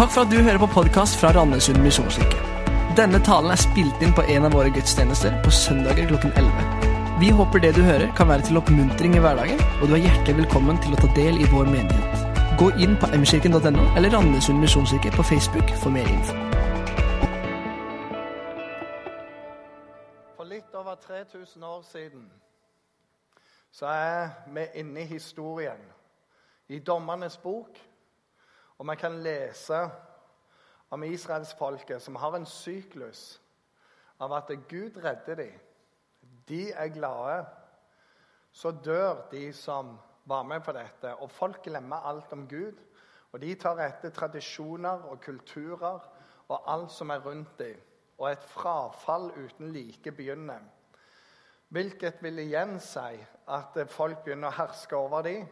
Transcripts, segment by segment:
Takk for at du hører på podkast fra Randesund misjonskirke. Denne talen er spilt inn på en av våre gudstjenester på søndager klokken 11. Vi håper det du hører kan være til oppmuntring i hverdagen, og du er hjertelig velkommen til å ta del i vår menighet. Gå inn på mkirken.no eller Randesund misjonskirke på Facebook for mer info. For litt over 3000 år siden så er vi inne i historien, i Dommernes bok. Og vi kan lese om israelsfolket som har en syklus av at Gud redder dem. De er glade. Så dør de som var med på dette, og folk glemmer alt om Gud. Og de tar etter tradisjoner og kulturer og alt som er rundt dem. Og et frafall uten like begynner. Hvilket vil igjen si at folk begynner å herske over dem.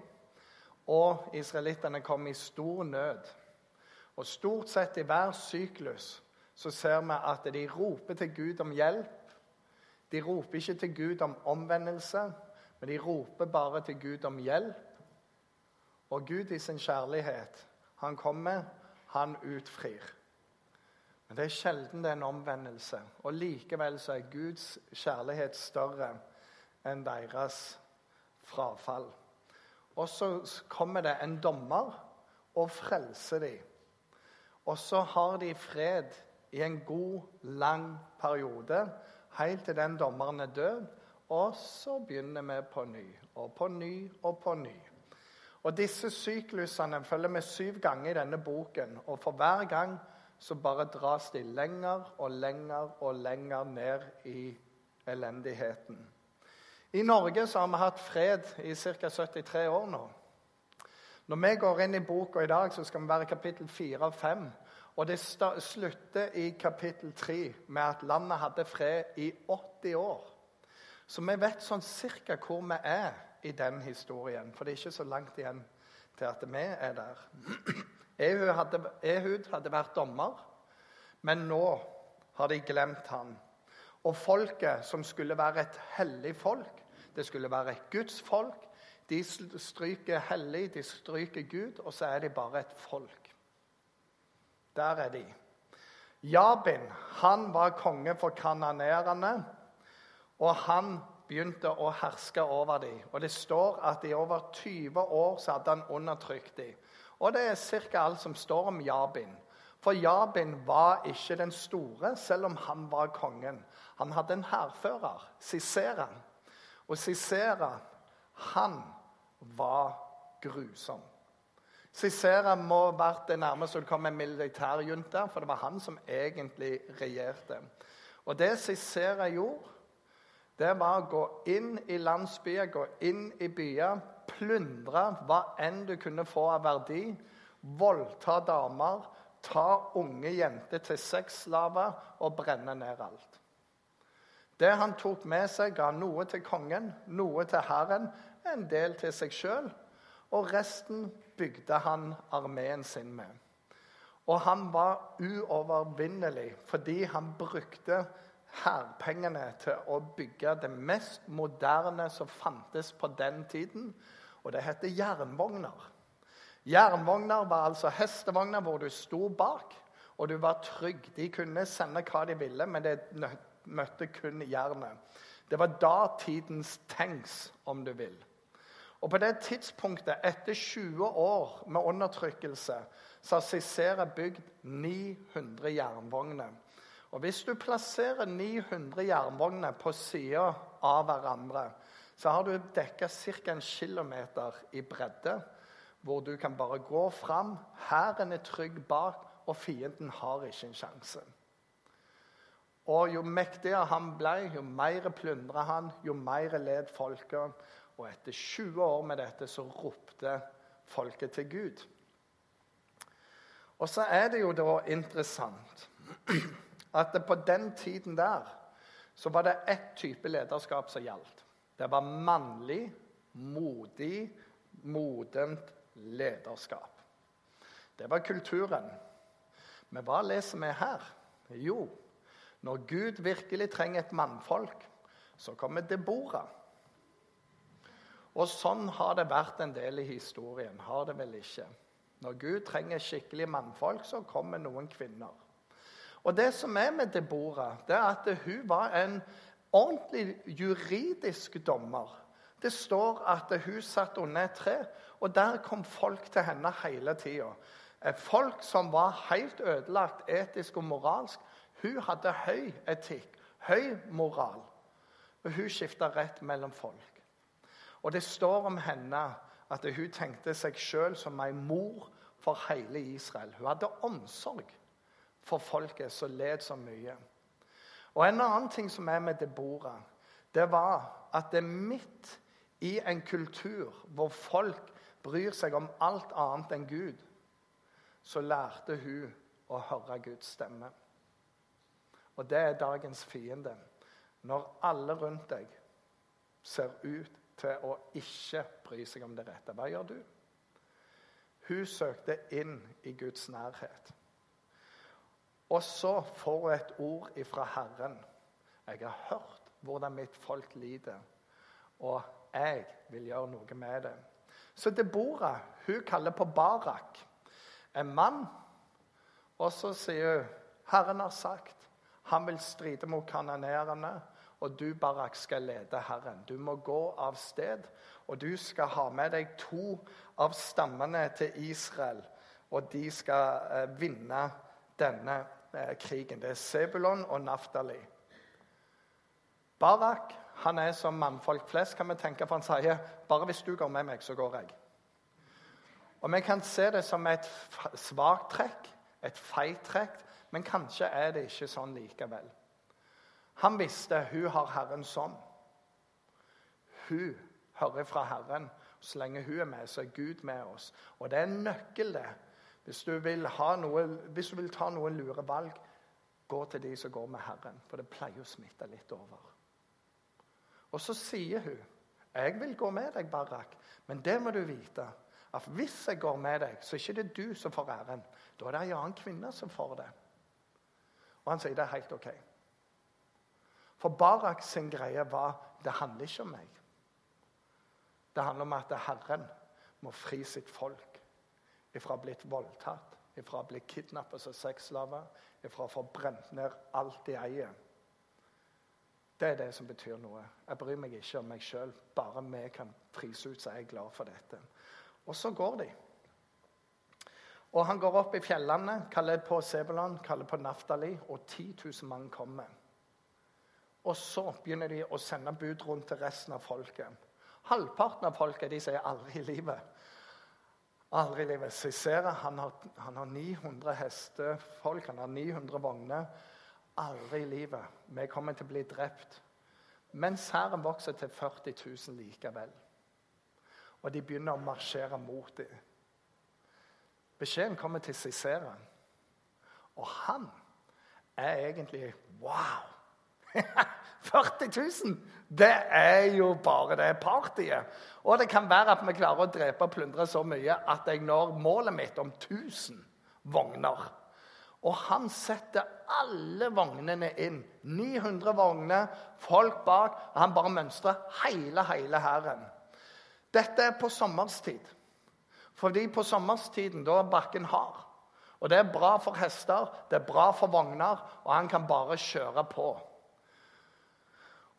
Og israelittene kom i stor nød. Og Stort sett i hver syklus så ser vi at de roper til Gud om hjelp. De roper ikke til Gud om omvendelse, men de roper bare til Gud om hjelp. Og Gud i sin kjærlighet, han kommer, han utfrir. Men det er sjelden det er en omvendelse. Og likevel så er Guds kjærlighet større enn deres frafall. Og så kommer det en dommer og frelser dem. Og så har de fred i en god, lang periode, helt til den dommeren er død. Og så begynner vi på ny og på ny og på ny. Og Disse syklusene følger vi syv ganger i denne boken. Og for hver gang så bare dras de lenger og lenger og lenger ned i elendigheten. I Norge så har vi hatt fred i ca. 73 år nå. Når vi går inn i boka i dag, så skal vi være kapittel 4 og 5. Og det slutter i kapittel 3 med at landet hadde fred i 80 år. Så vi vet sånn cirka hvor vi er i den historien. For det er ikke så langt igjen til at vi er der. Ehud hadde, Ehud hadde vært dommer, men nå har de glemt han. Og folket, som skulle være et hellig folk, det skulle være et Guds folk, de stryker hellig, de stryker Gud, og så er de bare et folk. Der er de. Jabin han var konge for kananerene, og han begynte å herske over dem. Og Det står at i over 20 år så hadde han undertrykt dem. Og det er ca. alt som står om Jabin. For Jabin var ikke den store, selv om han var kongen. Han hadde en hærfører, Sisera. Og Sisera, han var grusom. Sisera må ha vært det nærmeste det kom en militærjunta, for det var han som egentlig regjerte. Og det Sisera gjorde, det var å gå inn i landsbyer, gå inn i byer, plyndre hva enn du kunne få av verdi, voldta damer, ta unge jenter til sexslaver og brenne ned alt. Det han tok med seg, ga noe til kongen, noe til hæren, en del til seg sjøl, og resten bygde han armeen sin med. Og han var uovervinnelig fordi han brukte hærpengene til å bygge det mest moderne som fantes på den tiden, og det heter jernvogner. Jernvogner var altså hestevogner hvor du sto bak, og du var trygg. De kunne sende hva de ville, men det møtte kun jernet. Det var datidens tanks, om du vil. Og På det tidspunktet, etter 20 år med undertrykkelse, så har Cicera bygd 900 jernvogner. Og Hvis du plasserer 900 jernvogner på sida av hverandre, så har du dekka ca. en kilometer i bredde, hvor du kan bare gå fram. Hæren er trygg bak, og fienden har ikke en sjanse. Og jo mektigere han ble, jo mer plyndra han, jo mer led folket. Og etter 20 år med dette så ropte folket til Gud. Og så er det jo da interessant at på den tiden der så var det ett type lederskap som gjaldt. Det var mannlig, modig, modent lederskap. Det var kulturen. Men hva leser vi her? Jo, når Gud virkelig trenger et mannfolk, så kommer Debora. Og sånn har det vært en del i historien. Har det vel ikke? Når Gud trenger skikkelig mannfolk, så kommer noen kvinner. Og det som er med Deborah, det er at hun var en ordentlig juridisk dommer. Det står at hun satt under et tre, og der kom folk til henne hele tida. Folk som var helt ødelagt etisk og moralsk. Hun hadde høy etikk, høy moral. Og hun skifta rett mellom folk. Og det står om henne at hun tenkte seg sjøl som ei mor for hele Israel. Hun hadde omsorg for folket som led så mye. Og En annen ting som er med Deborah, det var at det midt i en kultur hvor folk bryr seg om alt annet enn Gud, så lærte hun å høre Guds stemme. Og det er dagens fiende. Når alle rundt deg ser ut til å ikke bry seg om det rette, hva gjør du? Hun søkte inn i Guds nærhet. Og så får hun et ord ifra Herren. Jeg har hørt hvordan mitt folk lider, og jeg vil gjøre noe med det. Så Deborah hun kaller på Barak, en mann, og så sier hun Herren har sagt han vil stride mot kanonerene, og du, Barak, skal lede Herren. Du må gå av sted, og du skal ha med deg to av stammene til Israel, og de skal eh, vinne denne eh, krigen. Det er Sebulon og Naftali. Barak han er som mannfolk flest, kan vi tenke, for han sier bare hvis du går med meg, så går jeg. Og Vi kan se det som et svakt trekk, et feigt trekk, men kanskje er det ikke sånn likevel. Han visste hun har Herren sånn. Hun hører fra Herren. Så lenge hun er med, så er Gud med oss. Og det er en nøkkel, det. Hvis du vil, noe, hvis du vil ta noen lure valg, gå til de som går med Herren. For det pleier å smitte litt over. Og så sier hun, 'Jeg vil gå med deg, Barak, men det må du vite.' At hvis jeg går med deg, så er det ikke du som får æren. Da er det ei annen kvinne som får det. Og han sier det er helt OK. For Barak sin greie var det handler ikke om meg. Det handler om at Herren må fri sitt folk ifra å blitt voldtatt, ifra å ha blitt kidnappet som sexslaver, ifra å få brent ned alt de eier. Det er det som betyr noe. Jeg bryr meg ikke om meg sjøl. Bare vi kan frise ut, så er jeg glad for dette. Og så går de. Og han går opp i fjellene, kaller på Sebulon, kaller på Naftali, og 10 000 mann kommer. Og så begynner de å sende bud rundt til resten av folket. Halvparten av folket de sier 'aldri i livet'. Aldri i livet. Sisera han har, han har 900 hestefolk, han har 900 vogner. Aldri i livet. Vi kommer til å bli drept. Mens hæren vokser til 40 000 likevel. Og de begynner å marsjere mot dem. Beskjeden kommer til Cicera. Og han er egentlig Wow! 40 000! Det er jo bare det partiet. Og det kan være at vi klarer å drepe og plyndre så mye at jeg når målet mitt om 1000 vogner. Og han setter alle vognene inn. 900 vogner, folk bak. og Han bare mønstrer hele, hele hæren. Dette er på sommerstid. Fordi på sommerstiden da er bakken hard. Og det er bra for hester, det er bra for vogner, og han kan bare kjøre på.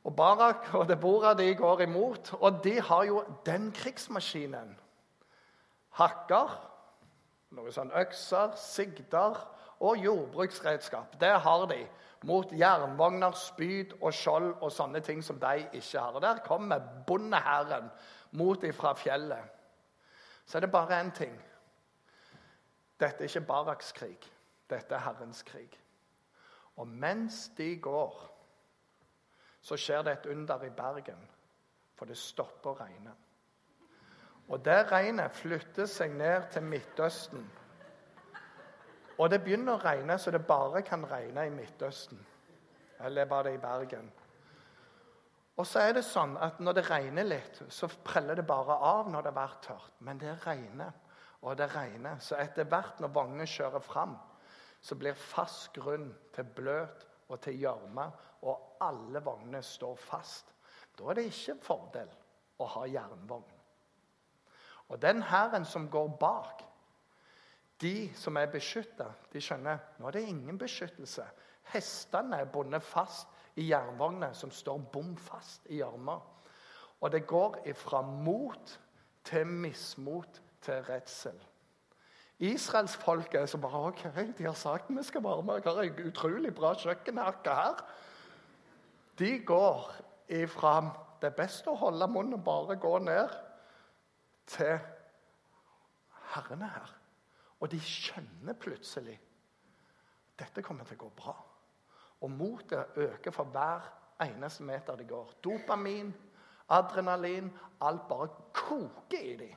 Og Barak og Debora de går imot, og de har jo den krigsmaskinen. Hakker, noe sånn økser, sigder og jordbruksredskap. Det har de mot jernvogner, spyd og skjold og sånne ting som de ikke har. Og Der kommer bondehæren mot dem fra fjellet så er det bare én ting. Dette er ikke Baraks krig. Dette er Herrens krig. Og mens de går, så skjer det et under i Bergen. For det stopper å regne. Og det regnet flytter seg ned til Midtøsten. Og det begynner å regne så det bare kan regne i Midtøsten. Eller bare i Bergen? Og så er det sånn at Når det regner litt, så preller det bare av når det har vært tørt. Men det regner, og det regner. Så etter hvert når vognen kjører fram, så blir fast grunn til bløt og til gjørme, og alle vognene står fast. Da er det ikke en fordel å ha jernvogn. Og den hæren som går bak, De som er beskytta, de skjønner nå er det ingen beskyttelse. Hestene er bundet fast i jernvogner som står bom fast i gjørma. Og det går ifra mot til mismot til redsel. Israelsfolket som bare OK, de har sagt vi skal være med, jeg har en utrolig bra kjøkkenhakke her. De går ifra det er best å holde munnen og bare gå ned, til Herren er her. Og de skjønner plutselig dette kommer til å gå bra. Og motet øker for hver eneste meter de går. Dopamin, adrenalin, alt bare koker i dem.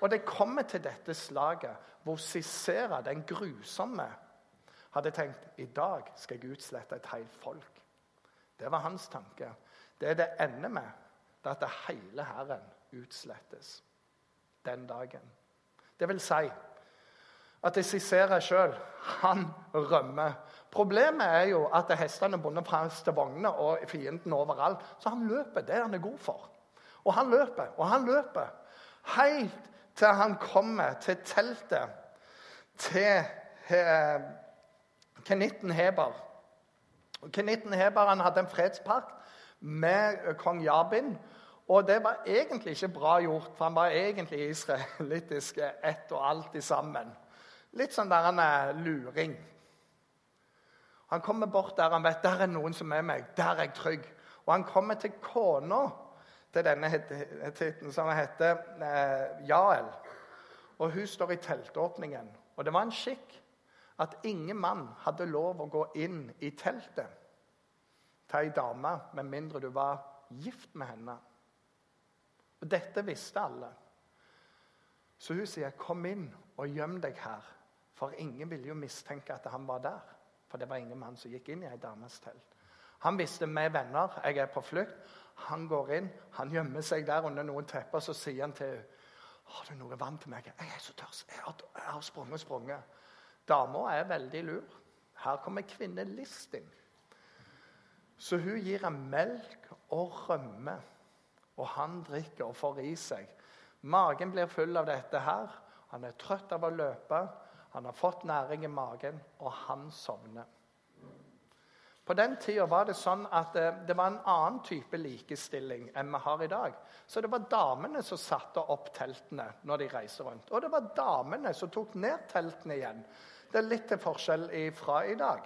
Og det kommer til dette slaget hvor Cicera, den grusomme, hadde tenkt i dag skal jeg utslette et helt folk. Det var hans tanke. Det det ender med, det er at hele hæren utslettes den dagen. Det vil si at Sisera sjøl, han rømmer. Problemet er jo at hestene er bundet fast til vognene og fienden overalt. Så han løper. Det er han er god for. Og han løper og han løper. Helt til han kommer til teltet til eh, Kenitten Heber. Kenitten Heber han hadde en fredspakt med kong Jabin. Og det var egentlig ikke bra gjort, for han var egentlig israelittisk ett og alt i sammen. Litt sånn der han er luring. Han kommer bort der han vet der er noen som er meg. Der er jeg trygg. Og han kommer til kona til denne titten, som heter eh, Jael. Og hun står i teltåpningen. Og det var en skikk at ingen mann hadde lov å gå inn i teltet til ei dame med mindre du var gift med henne. Og Dette visste alle. Så hun sier, 'Kom inn og gjem deg her.' For ingen ville jo mistenke at han var der. For det var ingen mann som gikk inn i ei dames telt. Han visste vi er venner, jeg er på flukt. Han går inn, han gjemmer seg der under noen tepper. Så sier han til henne, 'Har du noe vann til meg?' 'Jeg er så tørst. Jeg har, jeg har sprunget sprunget.' Dama er veldig lur. Her kommer kvinnelist inn. Så hun gir ham melk og rømme, og han drikker og får i seg. Magen blir full av dette her. Han er trøtt av å løpe. Han har fått næring i magen, og han sovner. På den tida var det sånn at det, eh, var en annen type likestilling enn vi har i dag. Så det var damene som satte opp teltene når de reiste rundt. Og det var damene som tok ned teltene igjen. Det er litt til forskjell fra i dag.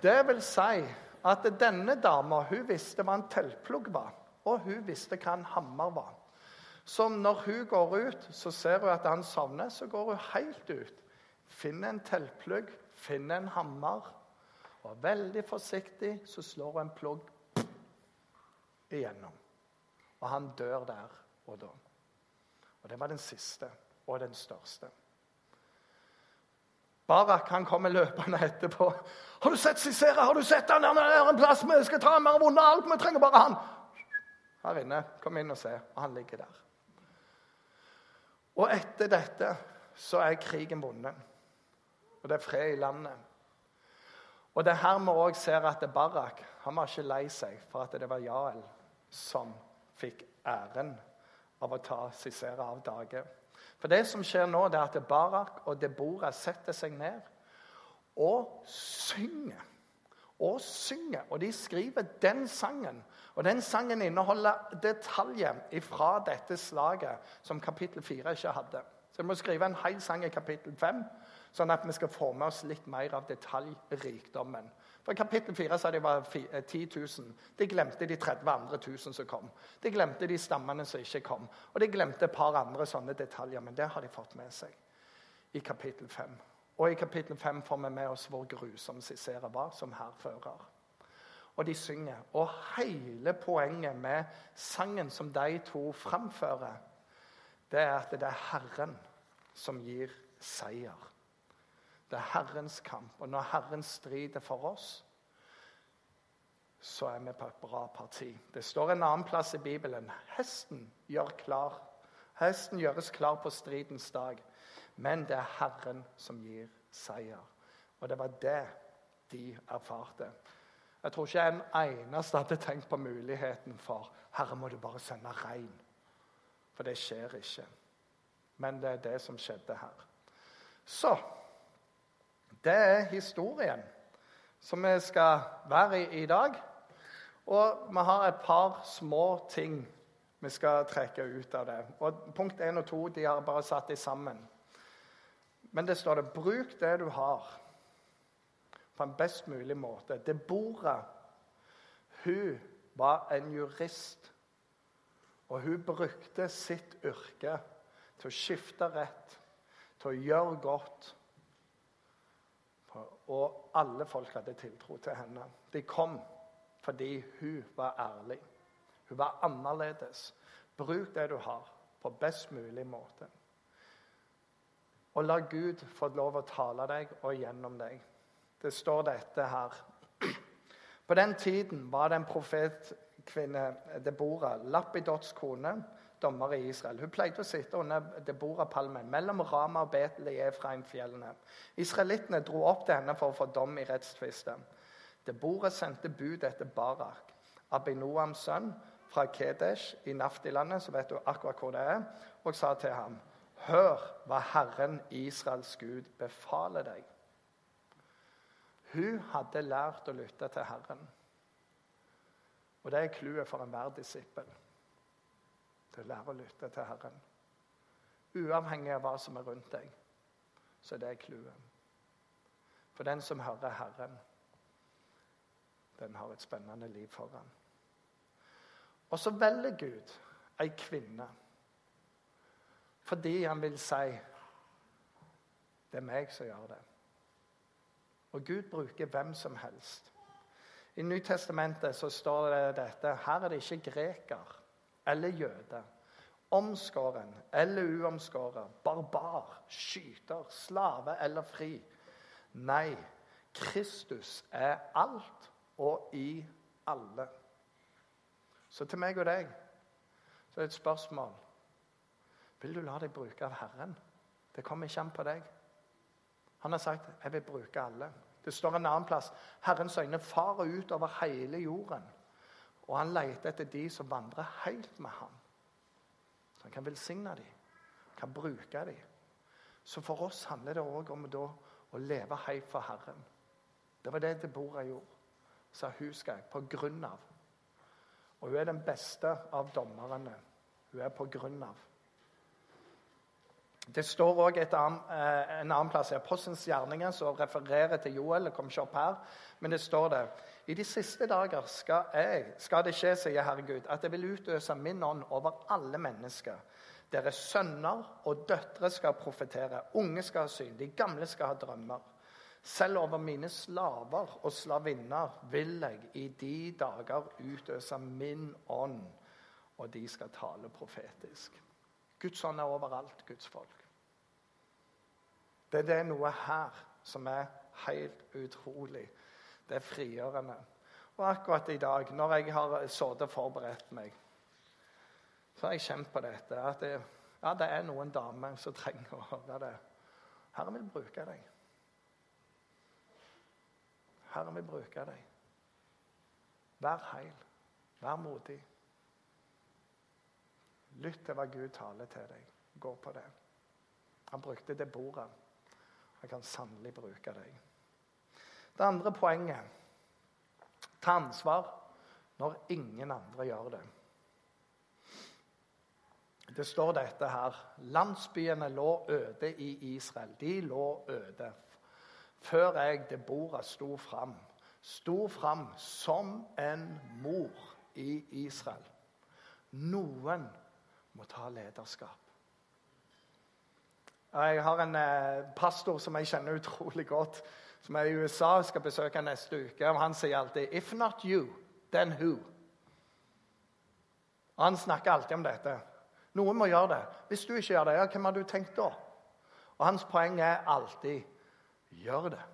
Det vil si at denne dama hun visste hva en teltplugg var, og hun visste hva en hammer var. Så når hun går ut, så ser hun at han savner, så går hun helt ut. Finner en teltplugg, finner en hammer, og veldig forsiktig så slår hun en plugg igjennom. Og han dør der og da. Og det var den siste og den største. Barak han kommer løpende etterpå. 'Har du sett Sisera? Har du sett han? Han er en plass vi skal ta ham har vunnet alt. Vi trenger bare han.' Her inne. Kom inn og se. Og han ligger der. Og etter dette så er krigen vunnet. Og det er fred i landet. Og det er her vi òg ser at Barak han var ikke lei seg for at det var Jael som fikk æren av å ta Sisera av dage. For det som skjer nå, det er at Barak og Deborah setter seg ned og synger. Og synger. Og de skriver den sangen. Og den sangen inneholder detaljer fra dette slaget som kapittel 4 ikke hadde. Så vi må skrive en hel sang i kapittel 5, sånn at vi skal få med oss litt mer av detaljrikdommen. For I kapittel 4 sa de var 10 000. De glemte de 30 andre 1000 som kom. De glemte de stammene som ikke kom. Og de glemte et par andre sånne detaljer, men det har de fått med seg i kapittel 5. Og i kapittel 5 får vi med oss hvor grusom Sisera var som hærfører. Og de synger. Og hele poenget med sangen som de to framfører, det er at det er Herren som gir seier. Det er Herrens kamp. Og når Herren strider for oss, så er vi på et bra parti. Det står en annen plass i Bibelen. Hesten gjør klar. Hesten gjøres klar på stridens dag. Men det er Herren som gir seier. Og det var det de erfarte. Jeg tror ikke en eneste hadde tenkt på muligheten for Herre, må du bare sende regn. For det skjer ikke. Men det er det som skjedde her. Så det er historien som vi skal være i i dag. Og vi har et par små ting vi skal trekke ut av det. Og Punkt 1 og 2 de har bare satt de sammen. Men det står det 'bruk det du har' på en best mulig måte. Debora hun var en jurist. Og hun brukte sitt yrke til å skifte rett, til å gjøre godt. Og alle folk hadde tiltro til henne. De kom fordi hun var ærlig. Hun var annerledes. Bruk det du har, på best mulig måte. Og la Gud få lov å tale deg og gjennom deg. Det står dette her. På den tiden var det en profetkvinne, Deborah, Lappidots kone, dommer i Israel. Hun pleide å sitte under Deborah-palmen mellom Rama og Betel i Efraim-fjellene. Israelittene dro opp til henne for å få dom i rettstvisten. Deborah sendte bud etter Barak, Abinoams sønn, fra Kedesh i Naftilandet, så vet du akkurat hvor det er, og sa til ham Hør hva Herren Israels Gud befaler deg. Hun hadde lært å lytte til Herren. Og det er clouet for enhver disippel. Det å lære å lytte til Herren. Uavhengig av hva som er rundt deg, så er det clouet. For den som hører Herren, den har et spennende liv foran. Og så velger Gud ei kvinne fordi han vil si det er meg som gjør det. Og Gud bruker hvem som helst. I Nytestamentet så står det dette. Her er det ikke greker eller jøde. Omskåren eller uomskåren. Barbar, skyter, slave eller fri. Nei, Kristus er alt og i alle. Så til meg og deg så er det et spørsmål. Vil du la deg bruke av Herren? Det kommer ikke an på deg. Han har sagt 'jeg vil bruke alle'. Det står en annen plass 'Herrens øyne farer ut over hele jorden'. Og han leter etter de som vandrer helt med ham. Så han kan velsigne dem, kan bruke dem. Så for oss handler det òg om da, å leve helt for Herren. Det var det Debora gjorde. Sa Husgeir, på grunn av. Og hun er den beste av dommerne. Hun er på grunn av. Det står òg eh, en annen plass i Apostelens gjerninger som refererer til Joel. Det kom ikke opp her, men det står det. I de siste dager skal, jeg, skal det skje, sier Herregud, at jeg vil utøse min ånd over alle mennesker. Deres sønner og døtre skal profetere, unge skal ha syn, de gamle skal ha drømmer. Selv over mine slaver og slavinner vil jeg i de dager utøse min ånd, og de skal tale profetisk. Guds ånd er overalt, Guds folk. Det, det er noe her som er helt utrolig. Det er frigjørende. Og akkurat i dag, når jeg har sittet og forberedt meg, så har jeg kjent på dette. At det, ja, det er noen damer som trenger å høre det. Herren vil bruke deg. Herren vil bruke deg. Vær heil. Vær modig. Lytt til hva Gud taler til deg. Gå på det. Han brukte det bordet. Jeg kan sannelig bruke deg. Det andre poenget ta ansvar når ingen andre gjør det. Det står dette her. Landsbyene lå øde i Israel. De lå øde. Før jeg, Debora, sto fram. Sto fram som en mor i Israel. Noen må ta lederskap. Jeg har en eh, pastor som jeg kjenner utrolig godt, som er i USA og skal besøke neste uke. og Han sier alltid 'If not you, then who?' Og Han snakker alltid om dette. Noen må gjøre det. Hvis du ikke gjør det, ja, hvem har du tenkt da? Og Hans poeng er alltid 'gjør det'.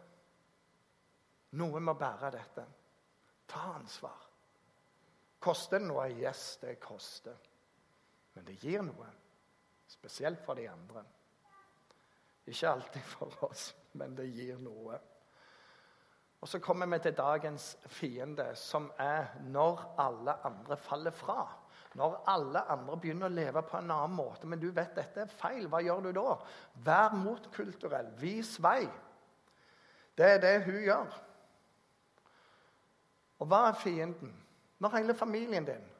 Noen må bære dette. Ta ansvar. Koster det noe? Yes, det koster. Men det gir noe. Spesielt for de andre. Ikke alltid for oss, men det gir noe. Og Så kommer vi til dagens fiende, som er når alle andre faller fra. Når alle andre begynner å leve på en annen måte, men du vet dette er feil, hva gjør du da? Vær motkulturell. Vis vei. Det er det hun gjør. Og hva er fienden? Når hele familien din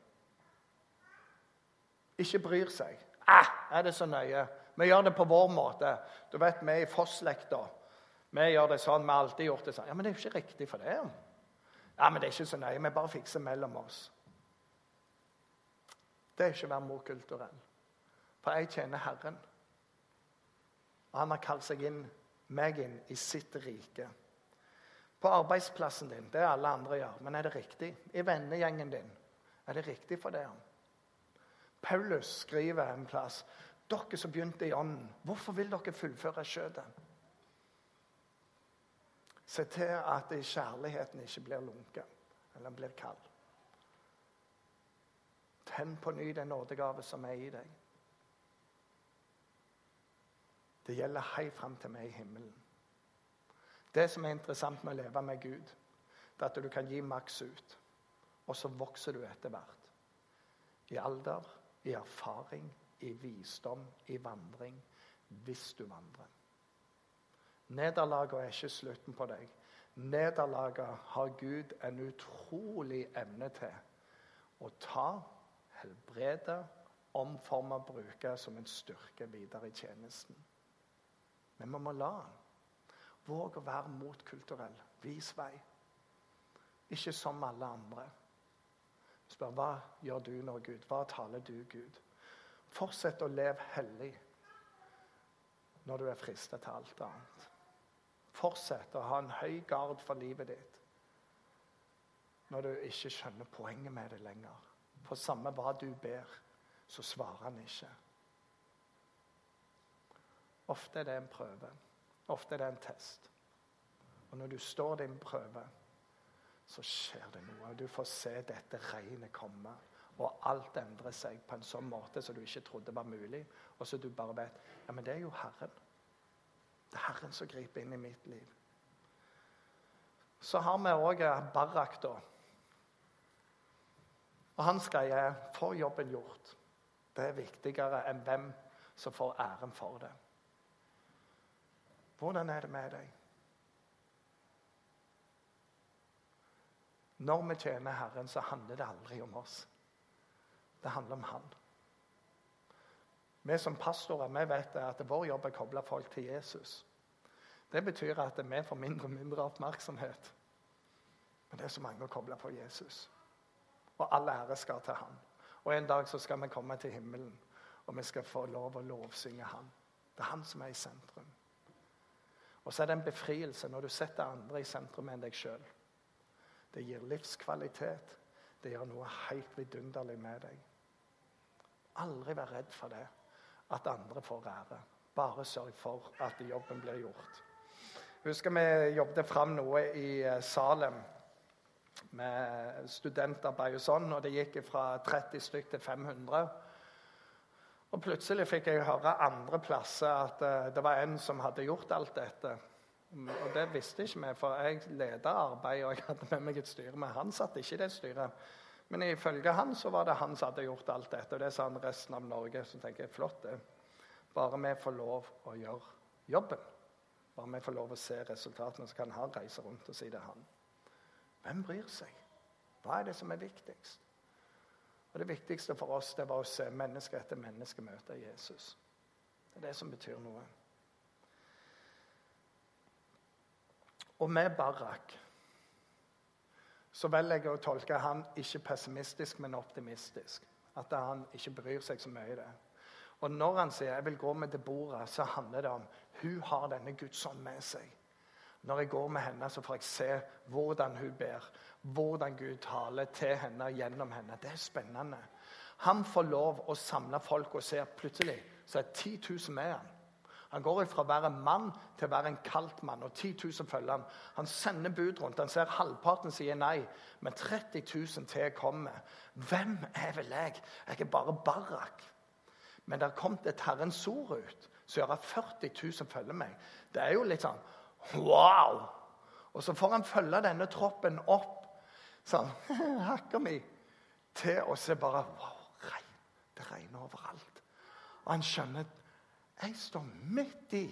ikke bryr seg. Ah, er det så nøye? Vi gjør det på vår måte. Du vet, Vi i Foss-slekta. Vi gjør det sånn. Vi har alltid gjort det sånn. Ja, Men det er jo ikke riktig for det. Ja, men det er ikke så nøye. Vi bare fikser mellom oss. Det er ikke å være morkulturell. For jeg tjener Herren. Og han har kalt seg inn, meg inn i sitt rike. På arbeidsplassen din, det er alle andre gjør, men er det riktig? I vennegjengen din, er det riktig for deg? Paulus skriver en plass dere som begynte i ånden, hvorfor vil dere fullføre skjøtet? Se til at kjærligheten ikke blir lunken eller blir kald. Tenn på ny den nådegave som er i deg. Det gjelder helt fram til meg i himmelen. Det som er interessant med å leve med Gud, det er at du kan gi maks ut, og så vokser du etter hvert. I alder, i erfaring, i visdom, i vandring, hvis du vandrer. Nederlaget er ikke slutten på deg. Nederlaget har Gud en utrolig evne til å ta helbrede, omforme bruke som en styrke videre i tjenesten. Men vi må la han. Våg å være motkulturell. Vis vei. Ikke som alle andre. Spør hva gjør du nå, Gud? Hva taler du, Gud? Fortsett å leve hellig når du er fristet til alt annet. Fortsett å ha en høy gard for livet ditt når du ikke skjønner poenget med det lenger. For samme hva du ber, så svarer han ikke. Ofte er det en prøve. Ofte er det en test. Og når du står din prøve, så skjer det noe. Du får se dette regnet komme. Og alt endrer seg på en sånn måte som du ikke trodde var mulig. Og så du bare vet ja, men det er jo Herren. Det er Herren som griper inn i mitt liv. Så har vi òg Barak, da. Og hans greie er få jobben gjort. Det er viktigere enn hvem som får æren for det. Hvordan er det med deg? Når vi tjener Herren, så handler det aldri om oss. Det handler om Han. Vi som pastorer vi vet at vår jobb er å koble folk til Jesus. Det betyr at vi får mindre og mindre oppmerksomhet. Men det er så mange å koble på Jesus. Og all ære skal til Han. Og En dag så skal vi komme til himmelen, og vi skal få lov å lovsynge Han. Det er Han som er i sentrum. Og så er det en befrielse når du setter andre i sentrum enn deg sjøl. Det gir livskvalitet. Det gjør noe helt vidunderlig med deg. Aldri vær redd for det, at andre får ære. Bare sørg for at jobben blir gjort. Husker vi jobbet fram noe i eh, Salem med studentarbeid og sånn, og det gikk fra 30 stykk til 500. Og plutselig fikk jeg høre andre plasser at uh, det var en som hadde gjort alt dette. Og det visste ikke vi, for jeg leda arbeidet og jeg hadde med meg et styre. Men han satt ikke i det styret. Men ifølge han så var det han som hadde gjort alt dette. Og det sa han resten av Norge. Så tenker jeg flott, det. Bare vi får lov å gjøre jobben. Bare vi får lov å se resultatene, så kan han reise rundt og si det er han. Hvem bryr seg? Hva er det som er viktigst? Og Det viktigste for oss det var å se menneske etter menneske møte Jesus. Det er det som betyr noe. Og med Barak så velger jeg å tolke han ikke pessimistisk, men optimistisk. At han ikke bryr seg så mye i det. Og når han sier 'jeg vil gå med Deborah', så handler det om hun har denne Guds ånd med seg. Når jeg går med henne, så får jeg se hvordan hun ber. Hvordan Gud taler til henne og gjennom henne. Det er spennende. Han får lov å samle folk og se at plutselig så er 10 000 med han. Han går fra å være en mann til å være en kaldt mann, og 10 000 følger han. Han sender bud rundt. Han ser halvparten sier nei, men 30 000 til kommer. Hvem er vel jeg? Jeg er bare Barak. Men det har kommet et Herrens ord ut som gjør at 40 000 følger meg. Det er jo litt sånn Wow! Og så får han følge denne troppen opp sånn hakka mi, til å se bare Wow, Det regner overalt. Og han skjønner jeg står midt i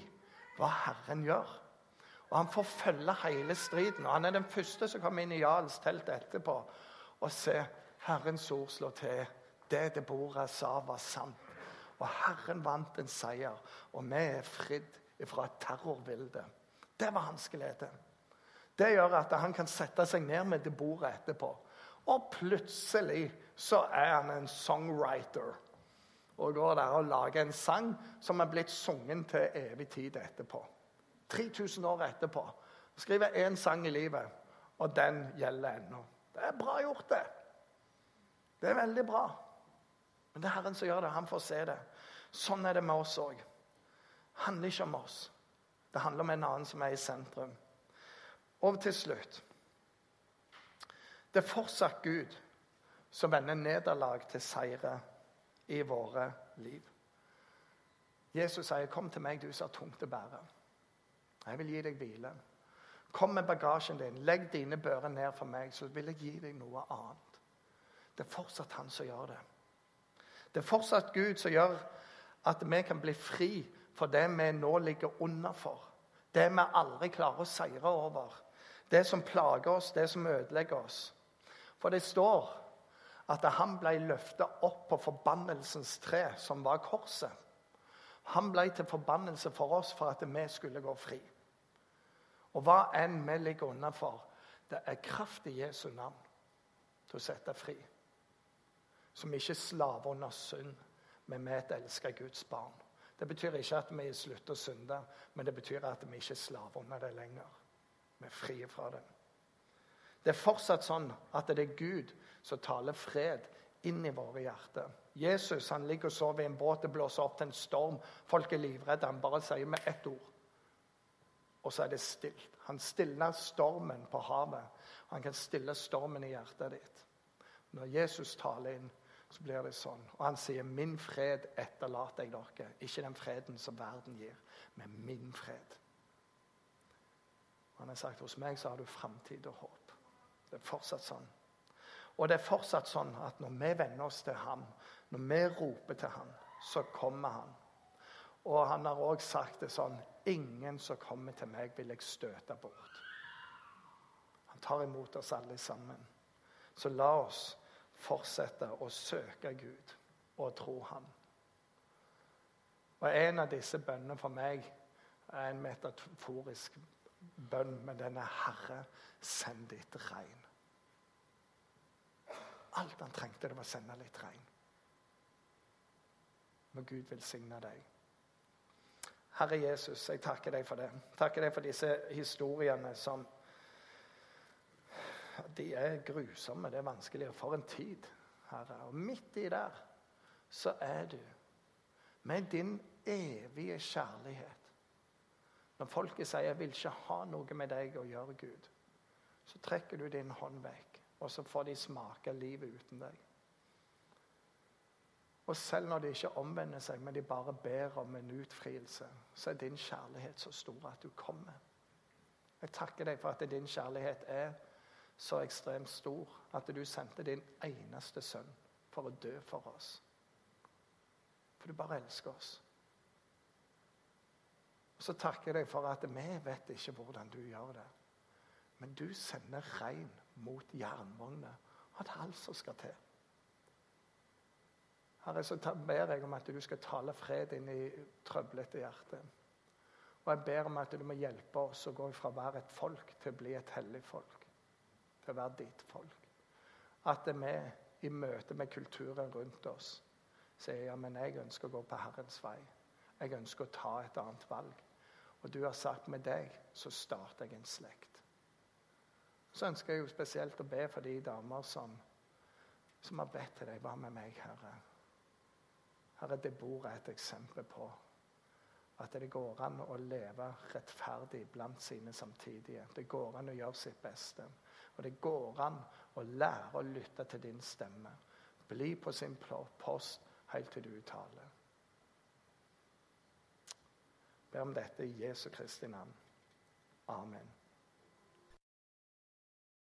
hva Herren gjør. Og Han får følge hele striden. og Han er den første som kommer inn i Jarls telt etterpå og ser Herrens ord slå til. Det Deborah sa, var sant. Og Herren vant en seier, og vi er fridd fra et terrorbilde. Det var hans glede. Det gjør at han kan sette seg ned med Deborah etterpå. Og plutselig så er han en songwriter. Og går der og lager en sang som er blitt sunget til evig tid etterpå. 3000 år etterpå. Skriver én sang i livet, og den gjelder ennå. Det er bra gjort, det. Det er veldig bra. Men det er Herren som gjør det. Han får se det. Sånn er det med oss òg. Det handler ikke om oss. Det handler om en annen som er i sentrum. Og til slutt Det er fortsatt Gud som vender nederlag til seire i våre liv. Jesus sier, 'Kom til meg, du som har tungt å bære.' Jeg vil gi deg hvile. Kom med bagasjen din, legg dine bører ned for meg, så vil jeg gi deg noe annet. Det er fortsatt han som gjør det. Det er fortsatt Gud som gjør at vi kan bli fri for det vi nå ligger under for. Det vi aldri klarer å seire over. Det som plager oss, det som ødelegger oss. For det står at han ble løftet opp på forbannelsens tre, som var korset. Han ble til forbannelse for oss for at vi skulle gå fri. Og hva enn vi ligger unna for, det er kraft i Jesu navn til å sette fri. Som ikke slaver under synd, men vi er et elska Guds barn. Det betyr ikke at vi slutter å synde, men det betyr at vi ikke er slaver under det lenger. Vi er frie fra det. Det er fortsatt sånn at det er Gud som taler fred inn i våre hjerter. Jesus han ligger og sover i en båt, det blåser opp til en storm. Folk er livredde. Han bare sier med ett ord og så er det stilt. Han stiller stormen på havet. Han kan stille stormen i hjertet ditt. Når Jesus taler inn, så blir det sånn. Og han sier, 'Min fred etterlater jeg dere.' Ikke den freden som verden gir, men min fred. Han har sagt, 'Hos meg så har du framtid og håp'. Det er fortsatt sånn. Og det er fortsatt sånn at når vi venner oss til ham, når vi roper til ham, så kommer han. Og han har òg sagt det sånn Ingen som kommer til meg, vil jeg støte bort. Han tar imot oss alle sammen. Så la oss fortsette å søke Gud og tro Ham. Og En av disse bønnene for meg er en metaforisk bønn, men den er 'Herre, send ditt regn'. Alt han trengte, det var å sende litt regn. Må Gud velsigne deg. Herre Jesus, jeg takker deg for det. Takker deg for disse historiene som De er grusomme, det er vanskelig. For en tid, Herre. Og midt i der så er du med din evige kjærlighet. Når folket sier 'jeg vil ikke ha noe med deg å gjøre', Gud, så trekker du din hånd vekk, og så får de smake livet uten deg. Og selv når de ikke omvender seg, men de bare ber om en utfrielse, så er din kjærlighet så stor at du kommer. Jeg takker deg for at din kjærlighet er så ekstremt stor at du sendte din eneste sønn for å dø for oss. For du bare elsker oss. Så takker jeg deg for at vi vet ikke hvordan du gjør det. Men du sender regn mot jernvogner. Og det er alt som skal til. Herre, så ber jeg om at du skal tale fred inn i trøblete hjerte. Og jeg ber om at du må hjelpe oss å gå fra å være et folk til å bli et hellig folk. Til å være ditt folk. At vi i møte med kulturen rundt oss sier ja, men jeg ønsker å gå på Herrens vei. Jeg ønsker å ta et annet valg. Og du har sagt med deg så starter jeg en slekt. Så ønsker jeg jo spesielt å be for de damer som, som har bedt til deg. Hva med meg, Herre? Herre, det bor et eksempel på at det går an å leve rettferdig blant sine samtidige. Det går an å gjøre sitt beste. Og det går an å lære å lytte til din stemme. Bli på sin post helt til du taler. Be om dette i Jesu Kristi navn. Amen.